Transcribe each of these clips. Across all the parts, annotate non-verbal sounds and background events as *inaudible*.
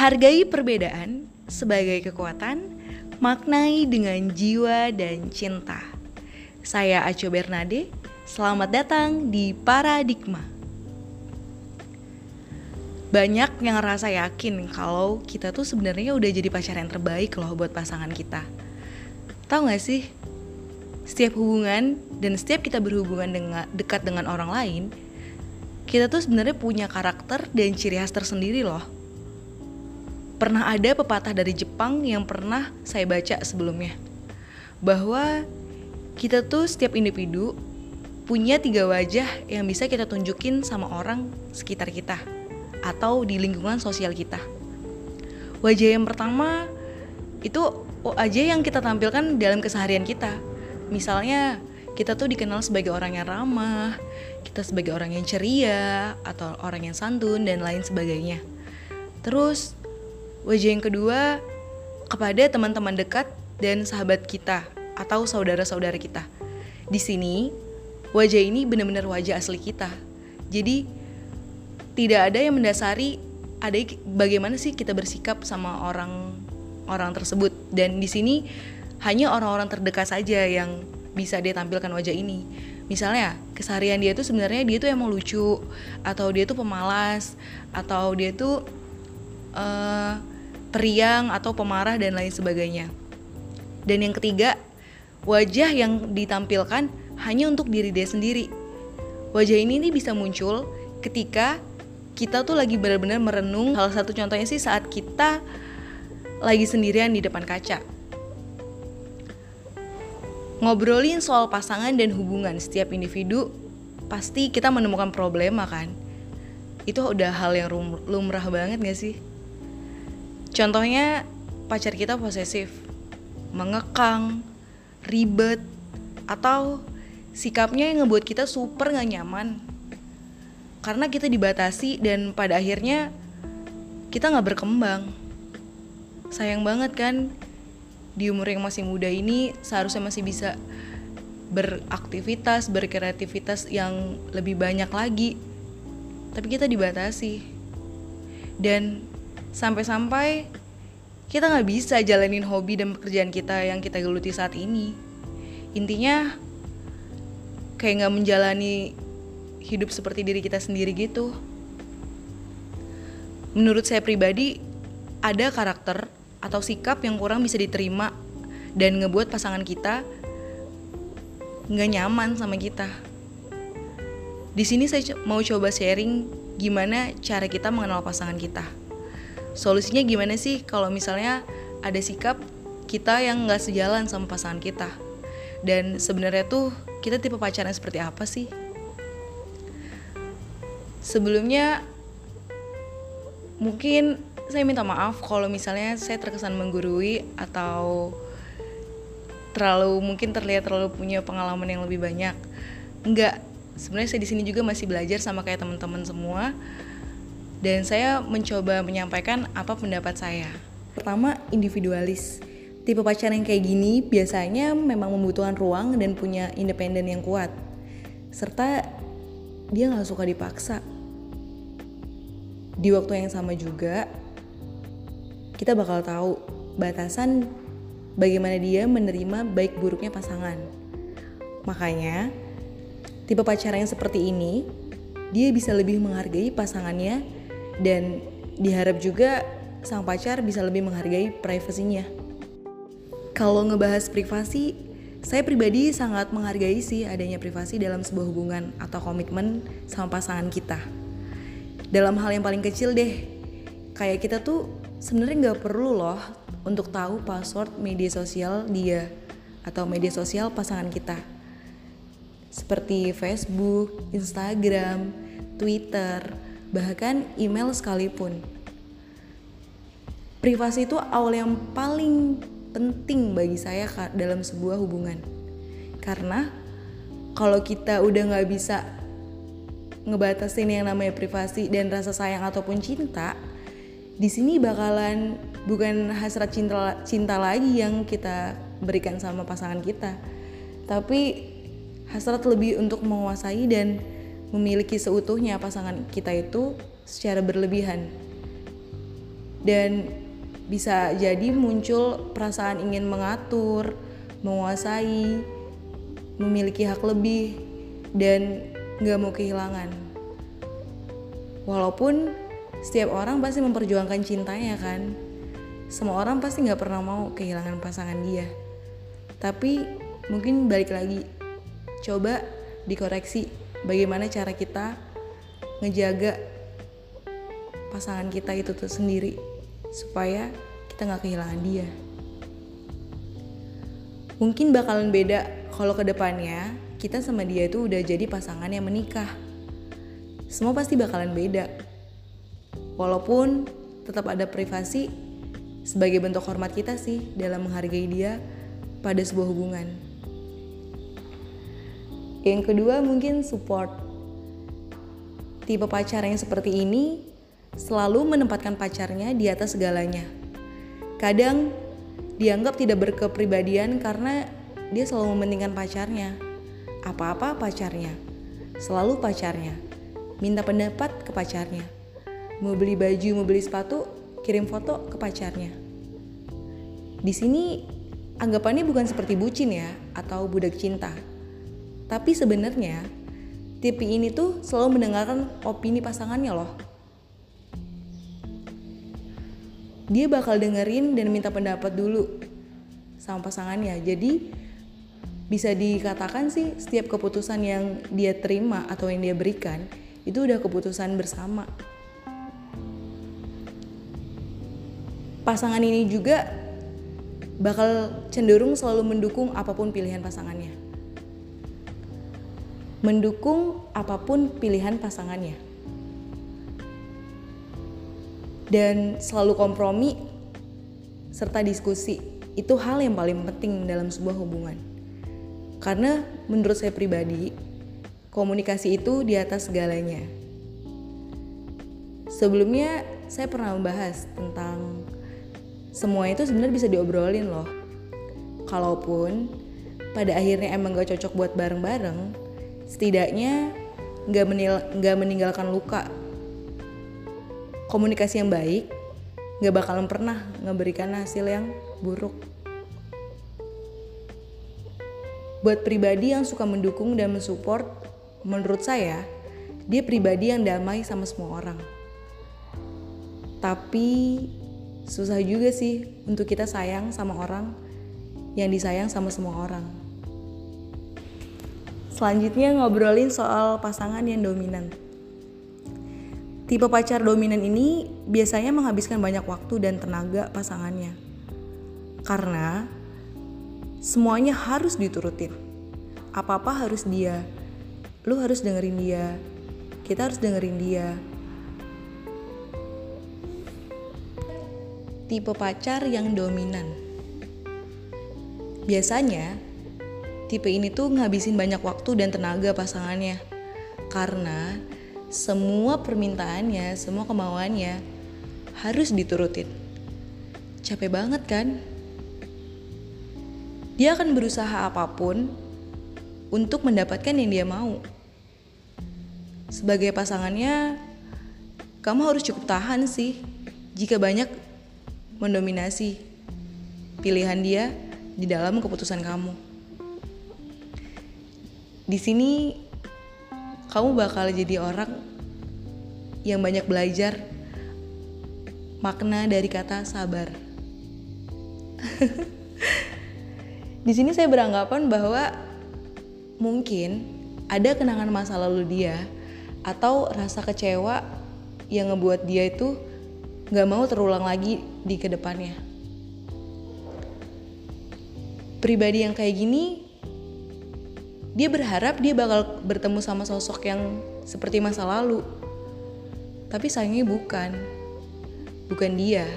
Hargai perbedaan sebagai kekuatan, maknai dengan jiwa dan cinta. Saya Aco Bernade, selamat datang di Paradigma. Banyak yang ngerasa yakin kalau kita tuh sebenarnya udah jadi pacar yang terbaik loh buat pasangan kita. Tahu gak sih? Setiap hubungan dan setiap kita berhubungan dengan dekat dengan orang lain, kita tuh sebenarnya punya karakter dan ciri khas tersendiri loh. Pernah ada pepatah dari Jepang yang pernah saya baca sebelumnya, bahwa kita tuh setiap individu punya tiga wajah yang bisa kita tunjukin sama orang sekitar kita atau di lingkungan sosial kita. Wajah yang pertama itu wajah yang kita tampilkan dalam keseharian kita. Misalnya kita tuh dikenal sebagai orang yang ramah, kita sebagai orang yang ceria atau orang yang santun dan lain sebagainya. Terus wajah yang kedua kepada teman-teman dekat dan sahabat kita atau saudara-saudara kita. Di sini wajah ini benar-benar wajah asli kita. Jadi tidak ada yang mendasari ada bagaimana sih kita bersikap sama orang orang tersebut dan di sini hanya orang-orang terdekat saja yang bisa dia tampilkan wajah ini misalnya keseharian dia tuh sebenarnya dia tuh emang lucu atau dia tuh pemalas atau dia tuh uh, periang atau pemarah dan lain sebagainya dan yang ketiga wajah yang ditampilkan hanya untuk diri dia sendiri wajah ini nih bisa muncul ketika kita tuh lagi benar-benar merenung salah satu contohnya sih saat kita lagi sendirian di depan kaca ngobrolin soal pasangan dan hubungan setiap individu, pasti kita menemukan problema kan? Itu udah hal yang lumrah banget gak sih? Contohnya pacar kita posesif, mengekang, ribet, atau sikapnya yang ngebuat kita super gak nyaman. Karena kita dibatasi dan pada akhirnya kita gak berkembang. Sayang banget kan di umur yang masih muda ini seharusnya masih bisa beraktivitas, berkreativitas yang lebih banyak lagi. Tapi kita dibatasi. Dan sampai-sampai kita nggak bisa jalanin hobi dan pekerjaan kita yang kita geluti saat ini. Intinya kayak nggak menjalani hidup seperti diri kita sendiri gitu. Menurut saya pribadi, ada karakter atau sikap yang kurang bisa diterima dan ngebuat pasangan kita nggak nyaman sama kita. Di sini saya mau coba sharing gimana cara kita mengenal pasangan kita. Solusinya gimana sih kalau misalnya ada sikap kita yang nggak sejalan sama pasangan kita. Dan sebenarnya tuh kita tipe pacaran seperti apa sih? Sebelumnya mungkin saya minta maaf kalau misalnya saya terkesan menggurui atau terlalu mungkin terlihat terlalu punya pengalaman yang lebih banyak. Enggak, sebenarnya saya di sini juga masih belajar sama kayak teman-teman semua. Dan saya mencoba menyampaikan apa pendapat saya. Pertama, individualis. Tipe pacar yang kayak gini biasanya memang membutuhkan ruang dan punya independen yang kuat. Serta dia nggak suka dipaksa. Di waktu yang sama juga, kita bakal tahu batasan bagaimana dia menerima baik buruknya pasangan. Makanya, tipe pacaran yang seperti ini, dia bisa lebih menghargai pasangannya dan diharap juga sang pacar bisa lebih menghargai privasinya. Kalau ngebahas privasi, saya pribadi sangat menghargai sih adanya privasi dalam sebuah hubungan atau komitmen sama pasangan kita. Dalam hal yang paling kecil deh, kayak kita tuh sebenarnya nggak perlu loh untuk tahu password media sosial dia atau media sosial pasangan kita seperti Facebook, Instagram, Twitter, bahkan email sekalipun. Privasi itu awal yang paling penting bagi saya dalam sebuah hubungan. Karena kalau kita udah nggak bisa ngebatasin yang namanya privasi dan rasa sayang ataupun cinta, di sini bakalan bukan hasrat cinta cinta lagi yang kita berikan sama pasangan kita tapi hasrat lebih untuk menguasai dan memiliki seutuhnya pasangan kita itu secara berlebihan dan bisa jadi muncul perasaan ingin mengatur, menguasai, memiliki hak lebih, dan gak mau kehilangan. Walaupun setiap orang pasti memperjuangkan cintanya kan, semua orang pasti gak pernah mau kehilangan pasangan dia. Tapi mungkin balik lagi, coba dikoreksi bagaimana cara kita ngejaga pasangan kita itu tuh sendiri supaya kita nggak kehilangan dia. Mungkin bakalan beda kalau ke depannya kita sama dia itu udah jadi pasangan yang menikah. Semua pasti bakalan beda. Walaupun tetap ada privasi sebagai bentuk hormat kita sih dalam menghargai dia pada sebuah hubungan. Yang kedua mungkin support. Tipe pacar yang seperti ini selalu menempatkan pacarnya di atas segalanya. Kadang dianggap tidak berkepribadian karena dia selalu mementingkan pacarnya. Apa-apa pacarnya, selalu pacarnya. Minta pendapat ke pacarnya. Mau beli baju, mau beli sepatu, kirim foto ke pacarnya. Di sini anggapannya bukan seperti bucin ya atau budak cinta. Tapi sebenarnya tipe ini tuh selalu mendengarkan opini pasangannya loh dia bakal dengerin dan minta pendapat dulu sama pasangannya. Jadi bisa dikatakan sih setiap keputusan yang dia terima atau yang dia berikan itu udah keputusan bersama. Pasangan ini juga bakal cenderung selalu mendukung apa pun pilihan pasangannya. Mendukung apa pun pilihan pasangannya dan selalu kompromi serta diskusi itu hal yang paling penting dalam sebuah hubungan. Karena menurut saya pribadi, komunikasi itu di atas segalanya. Sebelumnya saya pernah membahas tentang semua itu sebenarnya bisa diobrolin loh. Kalaupun pada akhirnya emang gak cocok buat bareng-bareng, setidaknya gak, menil gak meninggalkan luka komunikasi yang baik gak bakalan pernah ngeberikan hasil yang buruk. Buat pribadi yang suka mendukung dan mensupport, menurut saya, dia pribadi yang damai sama semua orang. Tapi susah juga sih untuk kita sayang sama orang yang disayang sama semua orang. Selanjutnya ngobrolin soal pasangan yang dominan. Tipe pacar dominan ini biasanya menghabiskan banyak waktu dan tenaga pasangannya. Karena semuanya harus diturutin. Apa-apa harus dia. Lu harus dengerin dia. Kita harus dengerin dia. Tipe pacar yang dominan. Biasanya tipe ini tuh ngabisin banyak waktu dan tenaga pasangannya. Karena semua permintaannya, semua kemauannya harus diturutin. Capek banget kan? Dia akan berusaha apa pun untuk mendapatkan yang dia mau. Sebagai pasangannya, kamu harus cukup tahan sih jika banyak mendominasi pilihan dia di dalam keputusan kamu. Di sini kamu bakal jadi orang yang banyak belajar makna dari kata sabar. *laughs* Di sini saya beranggapan bahwa mungkin ada kenangan masa lalu dia atau rasa kecewa yang ngebuat dia itu gak mau terulang lagi di ke depannya. Pribadi yang kayak gini dia berharap dia bakal bertemu sama sosok yang seperti masa lalu. Tapi sayangnya bukan. Bukan dia.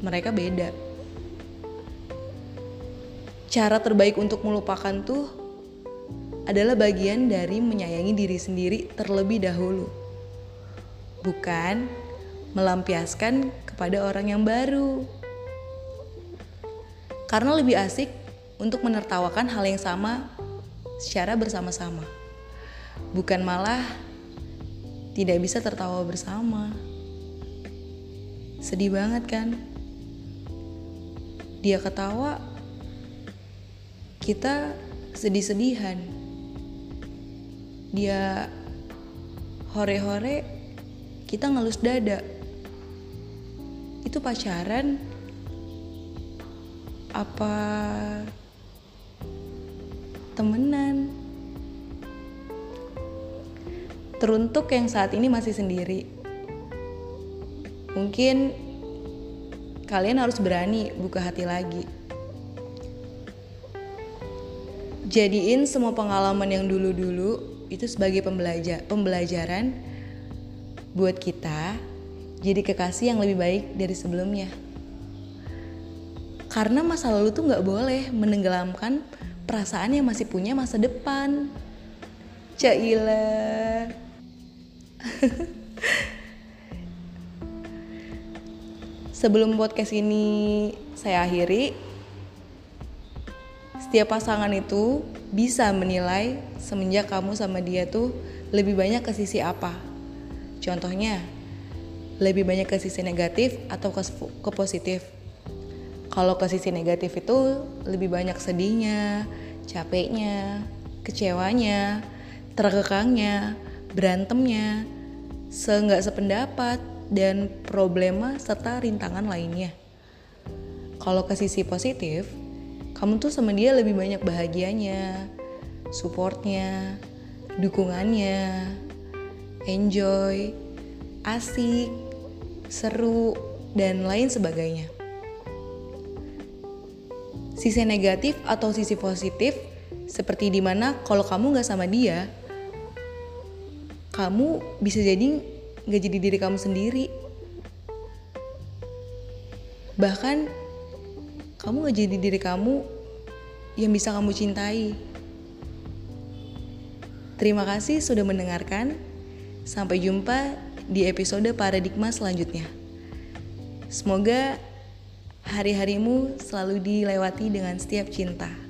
Mereka beda. Cara terbaik untuk melupakan tuh adalah bagian dari menyayangi diri sendiri terlebih dahulu. Bukan melampiaskan kepada orang yang baru. Karena lebih asik untuk menertawakan hal yang sama secara bersama-sama. Bukan malah tidak bisa tertawa bersama. Sedih banget kan? Dia ketawa, kita sedih-sedihan. Dia hore-hore, kita ngelus dada. Itu pacaran apa temenan? Teruntuk yang saat ini masih sendiri, mungkin kalian harus berani buka hati lagi. Jadiin semua pengalaman yang dulu-dulu itu sebagai pembelajar, pembelajaran buat kita jadi kekasih yang lebih baik dari sebelumnya. Karena masa lalu tuh nggak boleh menenggelamkan perasaan yang masih punya masa depan. Caila. *laughs* Sebelum podcast ini saya akhiri, setiap pasangan itu bisa menilai semenjak kamu sama dia tuh lebih banyak ke sisi apa. Contohnya, lebih banyak ke sisi negatif atau ke, ke positif. Kalau ke sisi negatif itu lebih banyak sedihnya, capeknya, kecewanya, terkekangnya, berantemnya, seenggak sependapat, dan problema serta rintangan lainnya. Kalau ke sisi positif, kamu tuh sama dia lebih banyak bahagianya, supportnya, dukungannya, enjoy, asik, seru, dan lain sebagainya. Sisi negatif atau sisi positif seperti di mana kalau kamu gak sama dia, kamu bisa jadi gak jadi diri kamu sendiri. Bahkan kamu gak jadi diri kamu yang bisa kamu cintai. Terima kasih sudah mendengarkan. Sampai jumpa di episode paradigma selanjutnya. Semoga hari-harimu selalu dilewati dengan setiap cinta